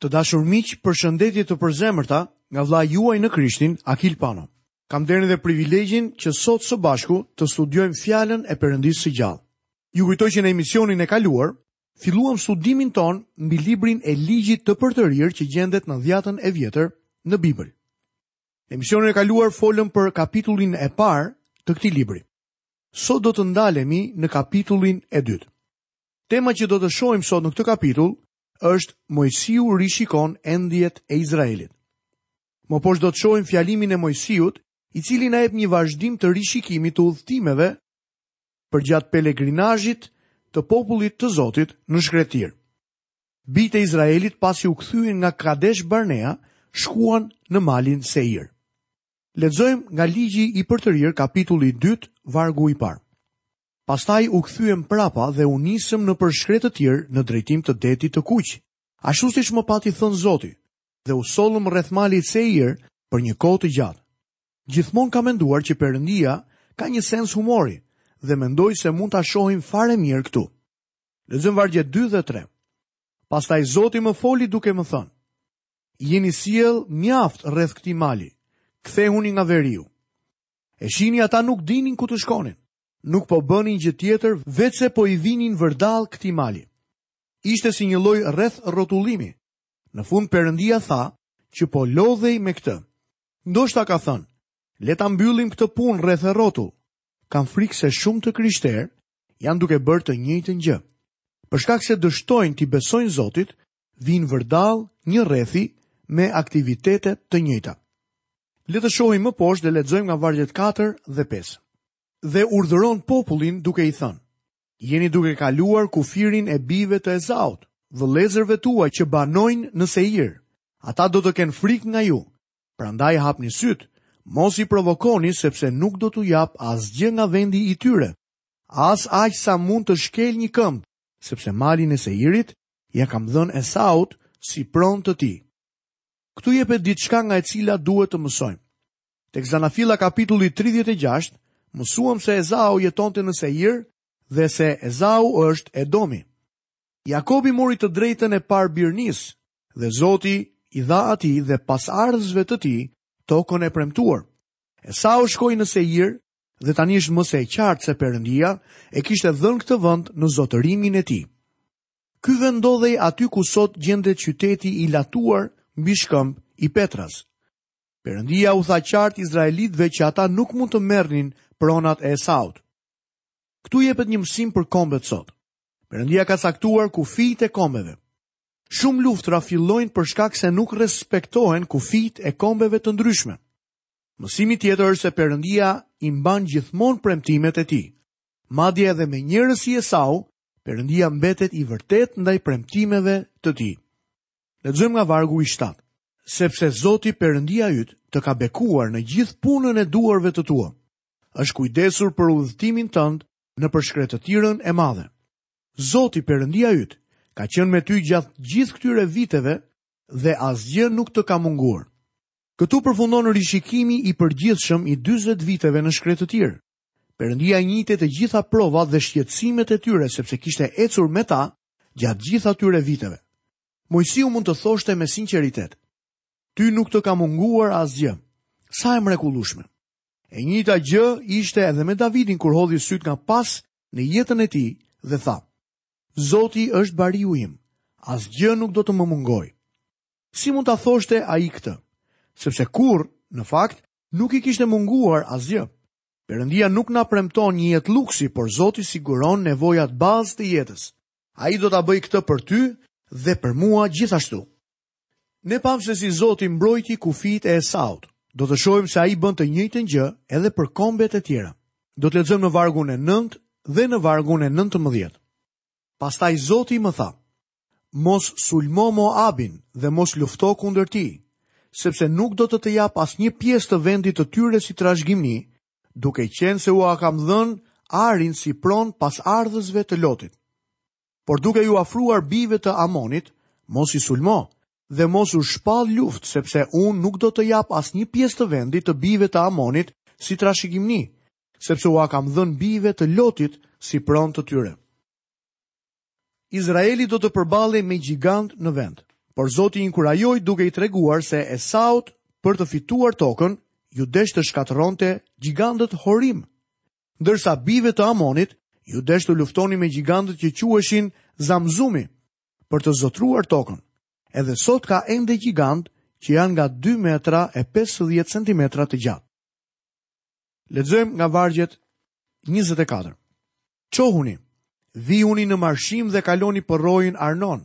Të dashur miq, përshëndetje të përzemërta nga vëllai juaj në Krishtin, Akil Pano. Kam nderin dhe privilegjin që sot së bashku të studiojmë Fjalën e Perëndisë së gjallë. Ju kujtoj që në emisionin e kaluar filluam studimin tonë mbi librin e Ligjit të Përtërirë që gjendet në Dhjatën e Vjetër në Bibël. Në emisionin e kaluar folëm për kapitullin e parë të këtij libri. Sot do të ndalemi në kapitullin e dytë. Tema që do të shohim sot në këtë kapitull është Mojsiu rishikon endjet e Izraelit. Më poshtë do të shohim fjalimin e Mojsiut, i cili na jep një vazhdim të rishikimit të udhëtimeve përgjatë pelegrinazhit të popullit të Zotit në shkretëtirë. Bijtë e Izraelit pasi u kthyen nga Kadesh Barnea, shkuan në malin Seir. Lexojmë nga Ligji i Përtërirë kapitulli 2, vargu i parë. Pastaj u kthyem prapa dhe u nisëm nëpër shkretëtirë në drejtim të Detit të Kuq, ashtu siç më pati thënë Zoti, dhe u sollëm rreth malit Seir për një kohë të gjatë. Gjithmonë kam menduar që Perëndia ka një sens humori dhe mendoj se mund ta shohim fare mirë këtu. Lexojmë vargjet 2 dhe 3. Pastaj Zoti më foli duke më thënë: Jeni sjellë mjaft rreth këtij mali. Kthehuni nga veriu. E shihni ata nuk dinin ku të shkonin. Nuk po bënin gjë tjetër veçse po i vinin vërdallë këtij mali. Ishte si një lloj rrethrrotullimi. Në fund Perëndia tha që po lodhej me këtë. Ndoshta ka thënë, le ta mbyllim këtë punë rreth e rrotull. Kam frikë se shumë të krishterë janë duke bërë të njëjtën gjë. Për shkak se dështojnë t'i besojnë Zotit, vijnë vërdallë një rrethi me aktivitete të njëjta. Le të shohim më poshtë dhe lexojmë nga vargjet 4 dhe 5. Dhe urdhëro popullin duke i thënë: Jeni duke kaluar kufirin e bijve të Ezaut, vëllezërve tuaj që banojnë në Seir. Ata do të kenë frikë nga ju. Prandaj hapni sytë, mos i provokoni sepse nuk do t'ju jap asgjë nga vendi i tyre. As aq sa mund të shkelë një këmbë, sepse malin e Seirit Ia kam dhënë Esaut si pronë të tij. Këtu jepet diçka nga e cila duhet të mësojmë. Tek Zanafilla kapitulli 36, mësuam se Ezau jetonte në Seir dhe se Ezau është Edomi. Jakobi mori të drejtën e parëbirnisë dhe Zoti i dha atij dhe pasardhësve të tij tokën e premtuar. Esau shkoi në Seir dhe tani është më se e qartë se Perëndia e kishte dhënë këtë vend në zotërimin e tij. Ky vend ndodhej aty ku sot gjendet qyteti i latuar mbi shkëmb i Petras. Perëndia u tha qartë izraelitëve që ata nuk mund të merrnin pronat e Esaut. Këtu jepet një mësim për kombet sot. Perëndia ka caktuar kufijtë e kombeve. Shumë luftra fillojnë për shkak se nuk respektohen kufijtë e kombeve të ndryshme. Mësimi tjetër është se Perëndia i mban gjithmonë premtimet e tij. Madje edhe me njerëz si Esau, Perëndia mbetet i vërtetë ndaj premtimeve të tij. Lexojmë nga vargu i 7. Sepse Zoti Perëndia yt të ka bekuar në gjithë punën e duarve të tua. Është kujdesur për udhëtimin tënd nëpër shkretëtirën e madhe. Zoti Perëndia yt ka qenë me ty gjatë gjithë këtyre viteve dhe asgjë nuk të ka munguar. Këtu përfundon rishikimi i përgjithshëm i 40 viteve në shkretëtirë. Perëndia i njihte të gjitha provat dhe shqetësimet e tyre sepse kishte ecur me ta gjatë gjithë atyre viteve. Mojsiu mund të thoshte me sinqeritet, Ty nuk të ka munguar asgjë. Sa e mrekullueshme. E njëjta gjë ishte edhe me Davidin kur hodhi sytë nga pas në jetën e tij dhe tha: Zoti është bariu im, asgjë nuk do të më mungojë. Si mund ta thoshte ai këtë? Sepse kurrë, në fakt, Nuk i kishte munguar asgjë. Perëndia nuk na premton një jetë luksi, por Zoti siguron nevojat bazë të jetës. Ai do ta bëjë këtë për ty dhe për mua gjithashtu. Ne pamë se si Zoti mbrojti kufijtë e Esaut. Do të shohim se ai bën të njëjtën gjë edhe për kombet e tjera. Do të lexojmë në vargun e 9 dhe në vargun e 19. Pastaj Zoti më tha: Mos sulmo Moabin dhe mos lufto kundër tij, sepse nuk do të të jap asnjë pjesë të vendit të tyre si trashëgimni, duke qenë se ua kam dhënë Arin si pronë pasardhësve të Lotit. Por duke iu afruar bijve të Amonit, mos i sulmo, dhe mos u shpall luftë, sepse unë nuk do të jap asnjë pjesë të vendit të bijve të Amonit si trashëgimni, sepse ua kam dhënë bijve të Lotit si pronë të tyre. Izraeli do të përballej me gjigantë në vend, por Zoti i inkurajoi duke i treguar se Esaut për të fituar tokën iu desh të shkatërronte gjigantët Horim, ndërsa bijve të Amonit iu desh të luftonin me gjigantët që quheshin Zamzumi për të zotëruar tokën. Edhe sot ka ende gjigantë që janë nga 2 metra e 50 centimetra të gjatë. Lexojmë nga vargjet 24. Çohuni, vihuni në marshim dhe kaloni përroin Arnon.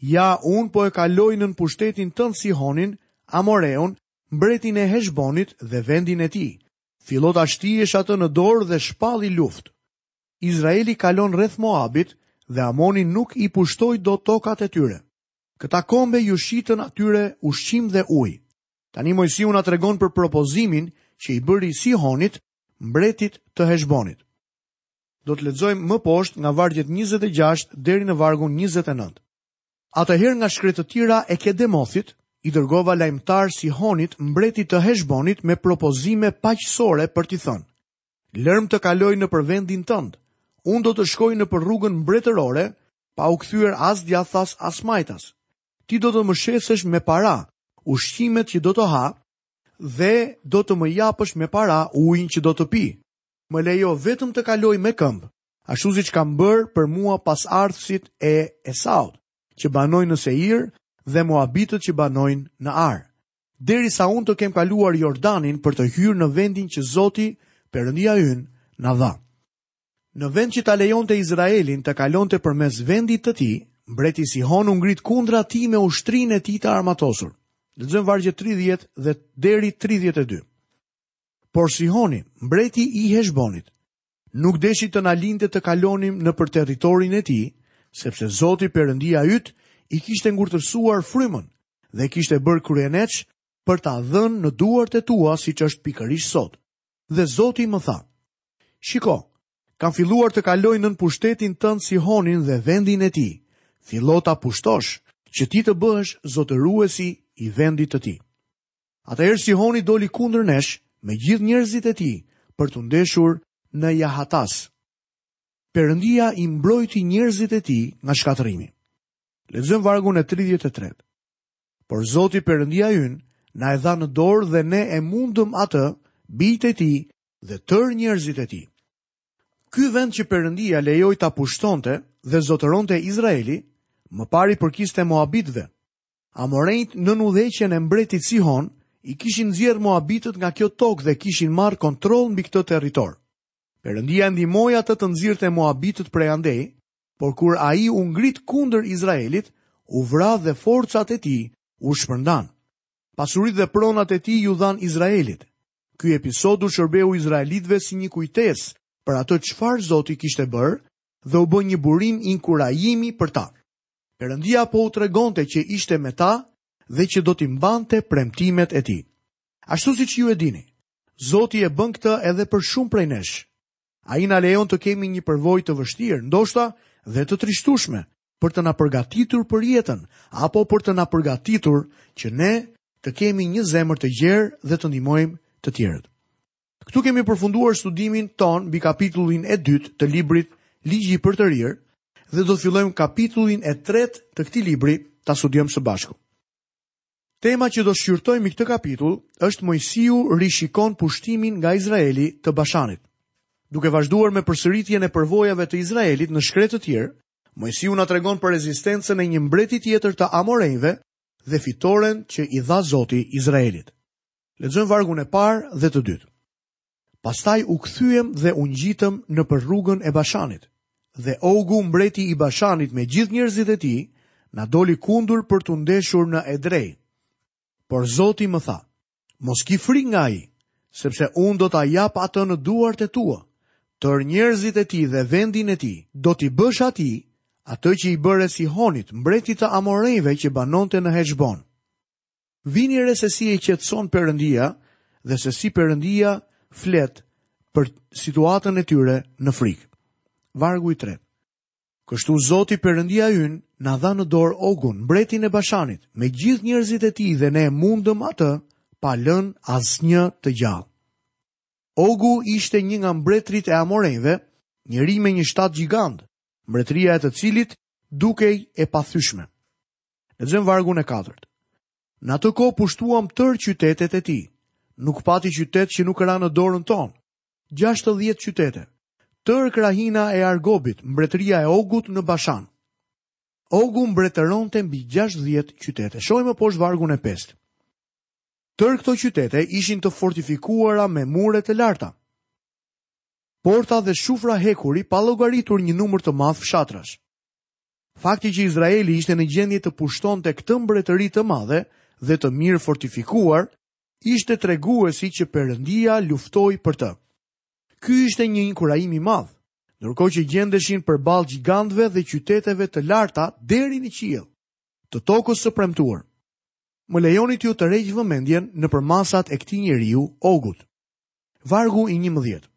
Ja, unë po e kaloj nën pushtetin tënd Sihonin, Amoreun, mbretin e Heshbonit dhe vendin e tij. Fillo ta shtiesh atë në dorë dhe shpalli luftë. Izraeli kalon rreth Moabit dhe Amoni nuk i pushtoi dot tokat e tyre. Këta kombe iu shitën atyre ushqim dhe ujë. Tani Mojsiu na tregon për propozimin që i bëri Sihonit, mbretit të Heshbonit. Do të lexojmë më poshtë nga vargjet 26 deri në vargun 29. Atëherë nga shkretëtira e Kedemothit, i dërgova lajmëtarë Sihonit, mbretit të Heshbonit me propozime paqësore për t'i thënë: Lërmë të kaloj nëpër vendin tënd. Unë do të shkoj nëpër rrugën mbretërore, pa u kthyer as djathtas as majtas. Ti do të më shesësh me para ushqimet që do të ha dhe do të më japësh me para ujin që do të pi. Më lejo vetëm të kaloj me këmbë, ashtu siç kanë bërë për mua pasardhësit e Esaut, që banojnë në Seir dhe Moabitët që banojnë në Ar. Derisa unë të kem kaluar Jordanin për të hyrë në vendin që Zoti, Perëndia ynë, na dha. Në vend që ta lejonte Izraelin të kalonte përmes vendit të tij, mbreti Sihon u ngrit kundra tij me ushtrinë e tij të armatosur. Lexojmë vargjet 30 deri 32. Por Sihoni, mbreti i Heshbonit, nuk deshi të na linte të kalonim nëpër territorin e tij, sepse Zoti Perëndia yt i kishte ngurtërsuar frymën dhe kishte bërë kryeneç për ta dhënë në duart e tua siç është pikërisht sot. dhe Zoti më tha, Shiko, kam filluar të kaloj nën pushtetin tënd Sihonin dhe vendin e tij, fillo ta pushtosh, që ti të bëhesh zotëruesi i vendit të tij. Atëherë Sihoni doli kundër nesh me gjithë njerëzit e tij për t'u ndeshur në Jahats. Perëndia i mbrojti njerëzit e tij nga shkatërrimi. Lexojmë vargun 33. Por Zoti Perëndia ynë na e dha në dorë dhe ne e mundëm atë, bijtë e tij dhe tërë njerëzit e tij. Ky vend që Perëndia lejoi ta pushtonte dhe zotëronte Izraeli, më parë i përkiste Moabitëve. Amorenjtë nën udhëheqjen e mbretit Sihon i kishin nxjerrë Moabitët nga kjo tokë dhe kishin marrë kontroll mbi këtë territor. Perëndia e ndihmoi atë të nxirrte Moabitët prej andej Por kur ai u ngrit kundër Izraelit, u vra dhe forcat e tij u shpërndanë. Pasuritë dhe pronat e tij iu dhanë Izraelit. Ky episod u shërbeu izraelitëve si një kujtesë për atë çfarë Zoti kishte bërë dhe u bë një burim inkurajimi për ta. Perëndia po u tregonte që ishte me ta dhe që do t'i mbante premtimet e tij. Ashtu siç ju e dini, Zoti e bën këtë edhe për shumë prej nesh. Ai na lejon të kemi një përvojë të vështirë, ndoshta dhe të trishtueshme, për të na përgatitur për jetën apo për të na përgatitur që ne të kemi një zemër të gjerë dhe të ndihmojmë të tjerët. Këtu kemi përfunduar studimin tonë mbi kapitullin e dytë të librit Ligji i Përtërirë dhe do të fillojmë kapitullin e tretë të këtij libri ta studiojmë së bashku. Tema që do shqyrtojmë në këtë kapitull është Moisiu rishikon pushtimin nga Izraeli të Bashanit. Duke vazhduar me përsëritjen e përvojave të Izraelit në shkretëtirë, Moisiu na tregon për rezistencën e një mbreti tjetër të amorejve dhe fitoren që i dha Zoti Izraelit. Lexojmë vargun e parë dhe të dytë. Pastaj u kthyem dhe u ngjitëm nëpër rrugën e Bashanit. Dhe Ogu mbreti i Bashanit me gjithë njerëzit e tij na doli kundër për t'u ndeshur në Edrej. Por Zoti më tha, Mos ki frikë nga ai, sepse unë do ta jap atë në duart e tua, tërë njerëzit e tij dhe vendin e tij, do t'i bësh atij atë që i bëre Sihonit, mbretit të amorejve që banonte në Heshbon. Vini re se si e qetëson Perëndia dhe se si Perëndia flet për situatën e tyre në frikë. Vargu i 3. Kështu Zoti Perëndia ynë na dha në dorë Ogun, mbretin e Bashanit, me gjithë njerëzit e tij dhe ne e mundëm atë pa lënë asnjë të gjallë. Ogu ishte një nga mbretërit e Amorejve, njeri me një shtat gjigant, mbretëria e të cilit dukej e pathyeshme. Lexojmë vargun e katërt. Në atë kohë pushtuam tërë qytetet e tij. Nuk pati qytet që nuk ra në dorën tonë. 60 qytete. Tërë krahina e Argobit, mbretëria e Ogut në Bashan. Ogu mbretëronte mbi 60 qytete. Shohim më poshtë vargun e pestë. Tërë këto qytete ishin të fortifikuara me mure të larta. Porta dhe shufra hekuri pa llogaritur një numër të madh fshatrash. Fakti që Izraeli ishte në gjendje të pushtonte këtë mbretëri të madhe dhe të mirëfortifikuar, ishte treguesi që Perëndia luftoi për të. Ky ishte një inkurajim i madh, ndërkohë që gjendeshin përballë gjigantëve dhe qyteteve të larta deri në qiell, të tokës së premtuar. Më lejoni t'ju tërheq vëmendjen në përmasat e këtij njeriu, Ogut. Vargu i 11.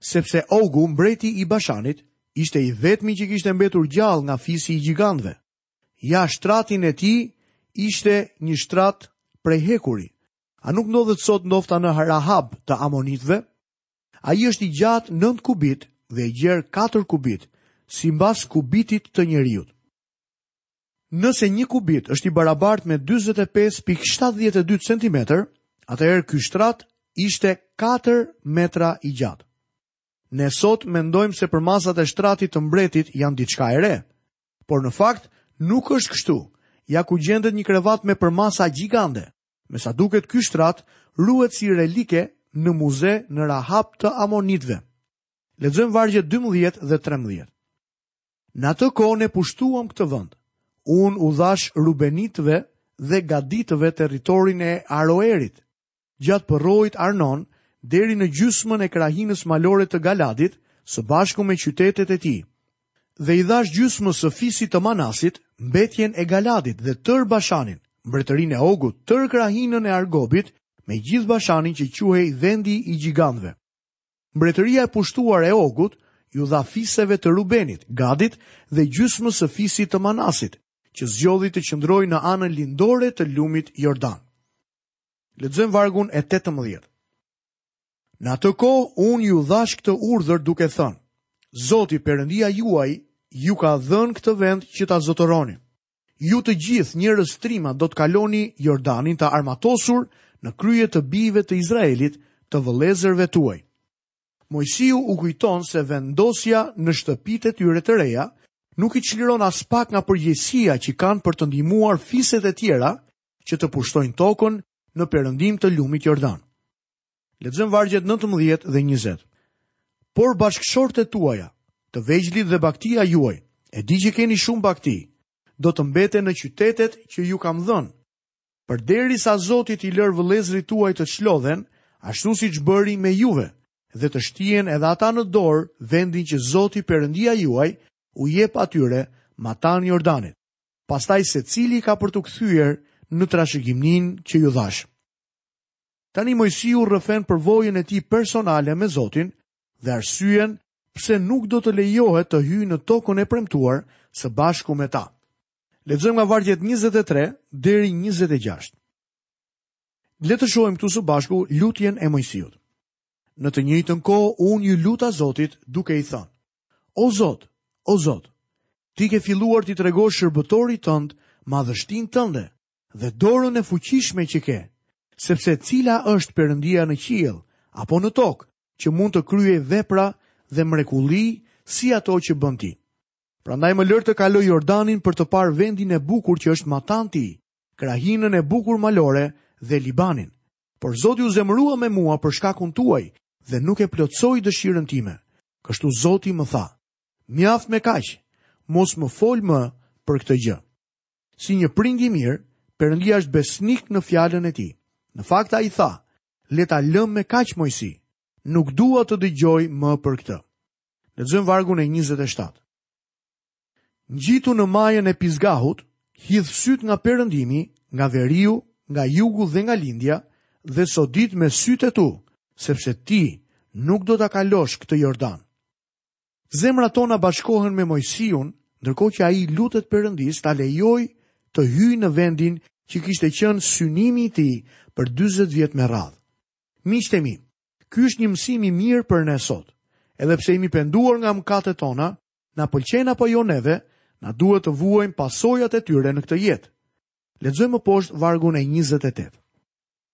Sepse Ogu, mbreti i Bashanit, ishte i vetmi që kishte mbetur gjallë nga fisi i gjigantëve. Ja shtratin e tij ishte një shtrat prej hekuri. A nuk ndodhet sot ndofta në Rahab të amonitëve? Ai është i gjatë nëntë kubit dhe i gjerë katër kubit, simbas kubitit të njeriut. Nëse një kubit është i barabartë me 45.72 centimetër, atëherë ky shtrat ishte 4 metra i gjatë. Ne sot mendojmë se përmasat e shtratit të mbretit janë diçka e re, por në fakt nuk është kështu. Ja ku gjendet një krevat me përmasa gjigante. Me sa duket ky shtrat ruhet si relike në muze në Rahab të Amonitëve. Lexojmë vargjet 12 dhe 13. Në atë kohë ne pushtuam këtë vend. Unë u dhash rubenitëve dhe gaditëve territorin e Aroerit, gjatë përroit Arnon deri në gjysmën e krahinës malore të Galadit, së bashku me qytetet e tij. Dhe i dhash gjysmës së fisit të Manasit mbetjen e Galadit dhe tërë Bashanin, mbretërinë e Ogut, tërë krahinën e Argobit, me gjithë Bashanin që quhej Vendi i Gjigantëve. Mbretëria e pushtuar e Ogut iu dha fiseve të Rubenit, Gadit dhe gjysmës së fisit të Manasit, që zgjodhi të qëndrojë në anën lindore të lumit Jordan. Lexojmë vargun e 18. Në atë kohë unë ju dhash këtë urdhër duke thënë: Zoti Perëndia juaj ju ka dhënë këtë vend që ta zotëroni. Ju të gjithë, njerëz trima, do të kaloni Jordanin të armatosur në krye të bijve të Izraelit, të vëllezërve tuaj. Moisiu u kujton se vendosja në shtëpitë e tyre të reja nuk i çliron aspak nga përgjegjësia që kanë për të ndihmuar fiset e tjera që të pushtojnë tokën në perëndim të lumit Jordan. Lexojmë vargjet 19 dhe 20. Por bashkëshortet tuaja, të vegjlit dhe bagëtia juaj, e di që keni shumë bagëti, do të mbeten në qytetet që ju kam dhënë. Përderisa Zoti t'i lërë vëllezërit tuaj të çlodhen, ashtu siç bëri me juve, dhe të shtien edhe ata në dorë vendin që Zoti Perëndia juaj u jep atyre matanë Jordanit, pastaj secili ka për t'u kthyer në trashëgiminë që ju dhashë. Tani Moisiu rrëfen përvojën e tij personale me Zotin dhe arsyen pse nuk do të lejohet të hyjë në tokën e premtuar së bashku me ta. Lexojmë nga vargjet 23 deri 26. Le të shohim këtu së bashku lutjen e Moisiut. Në të njëjtën kohë unë iu luta Zotit duke i thënë: O Zot, o Zot, ti ke filluar t'i tregosh shërbëtorit tënd madhështinë tënde dhe dorën e fuqishme që ke, sepse cila është Perëndia në qiell apo në tokë që mund të kryejë vepra dhe mrekulli si ato që bën ti? Prandaj më lër të kaloj Jordanin për të parë vendin e bukur që është matanë tij, krahinën e bukur malore dhe Libanin. Por Zoti u zemërua me mua për shkakun tuaj dhe nuk e plotësoi dëshirën time. Kështu Zoti më tha: Mjaft me kaq, mos më fol më për këtë gjë. Si një prind i mirë, Perëndia është besnik në fjalën e tij. Në fakt ai tha, "Le ta lëmë me kaq Moisi. Nuk dua të dëgjoj më për këtë." Lexojmë vargun e 27. Ngjitu në majën e Pisgahut, hidh sytë nga perëndimi, nga veriu, nga jugu dhe nga lindja, dhe sodit me sytë e tu, sepse ti nuk do ta kalosh këtë Jordan. Zemrat tona bashkohen me Moisiun, ndërkohë që ai i lutet Perëndisë ta lejojë të hyjë në vendin që kishte qenë synimi i tij për dyzet vjet me radhë. Miqtë e mi, ky është një mësim i mirë për ne sot. Edhe pse jemi penduar nga mëkatet tona, na pëlqen apo jo neve, na duhet të vuajmë pasojat e tyre në këtë jetë. Lexojmë më poshtë vargun e 28.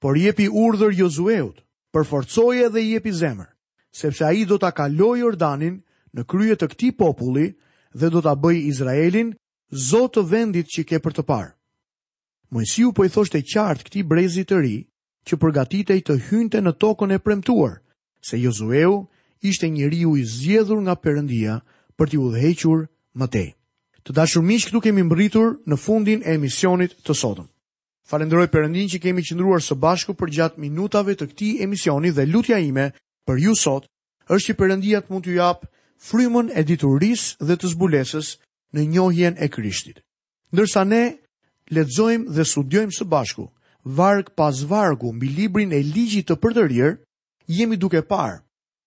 Por jepi urdhër Jozueut, përforcoje dhe jepi zemër, sepse ai do ta kalojë Jordanin në krye të këtij populli dhe do ta bëjë Izraelin zot të vendit që ke për të parë. Moisiu po i thoshte qartë këtij brezi të ri që përgatitej të hynte në tokën e premtuar, se Jozueu ishte njeriu i zgjedhur nga Perëndia për t'i udhëhequr më tej. Të dashur miq, këtu kemi mbërritur në fundin e emisionit të sotëm. Falënderoj Perëndinë që kemi qëndruar së bashku përgjatë minutave të këtij emisioni dhe lutja ime për ju sot është që Perëndia të mund t'ju japë frymën e diturisë dhe të zbulesës në njohjen e Krishtit. Ndërsa ne lexojmë dhe studiojmë së bashku, varg pas vargu mbi librin e ligjit të përtërirë, jemi duke parë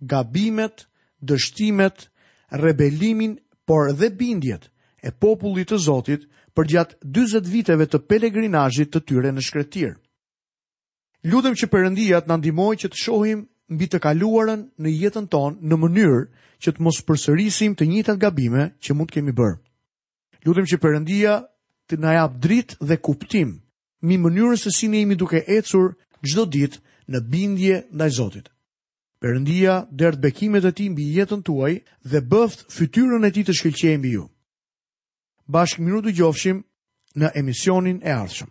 gabimet, dështimet, rebelimin, por dhe bindjet e popullit të Zotit përgjatë 40 viteve të pelegrinazhit të tyre në shkretirë. Lutem që Perëndia të na ndihmojë që të shohim mbi të kaluarën në jetën tonë në mënyrë që të mos përsërisim të njëjtat gabime që mund të kemi bërë. Lutem që Perëndia të na japë dritë dhe kuptim mbi mënyrën se si ne jemi duke ecur çdo ditë në bindje ndaj Zotit. Perëndia derdhtë bekimet e tij mbi jetën tuaj dhe bëftë fytyrën e tij të shkëlqejë mbi ju. Bashkë mirudëgjofshim në emisionin e ardhshëm.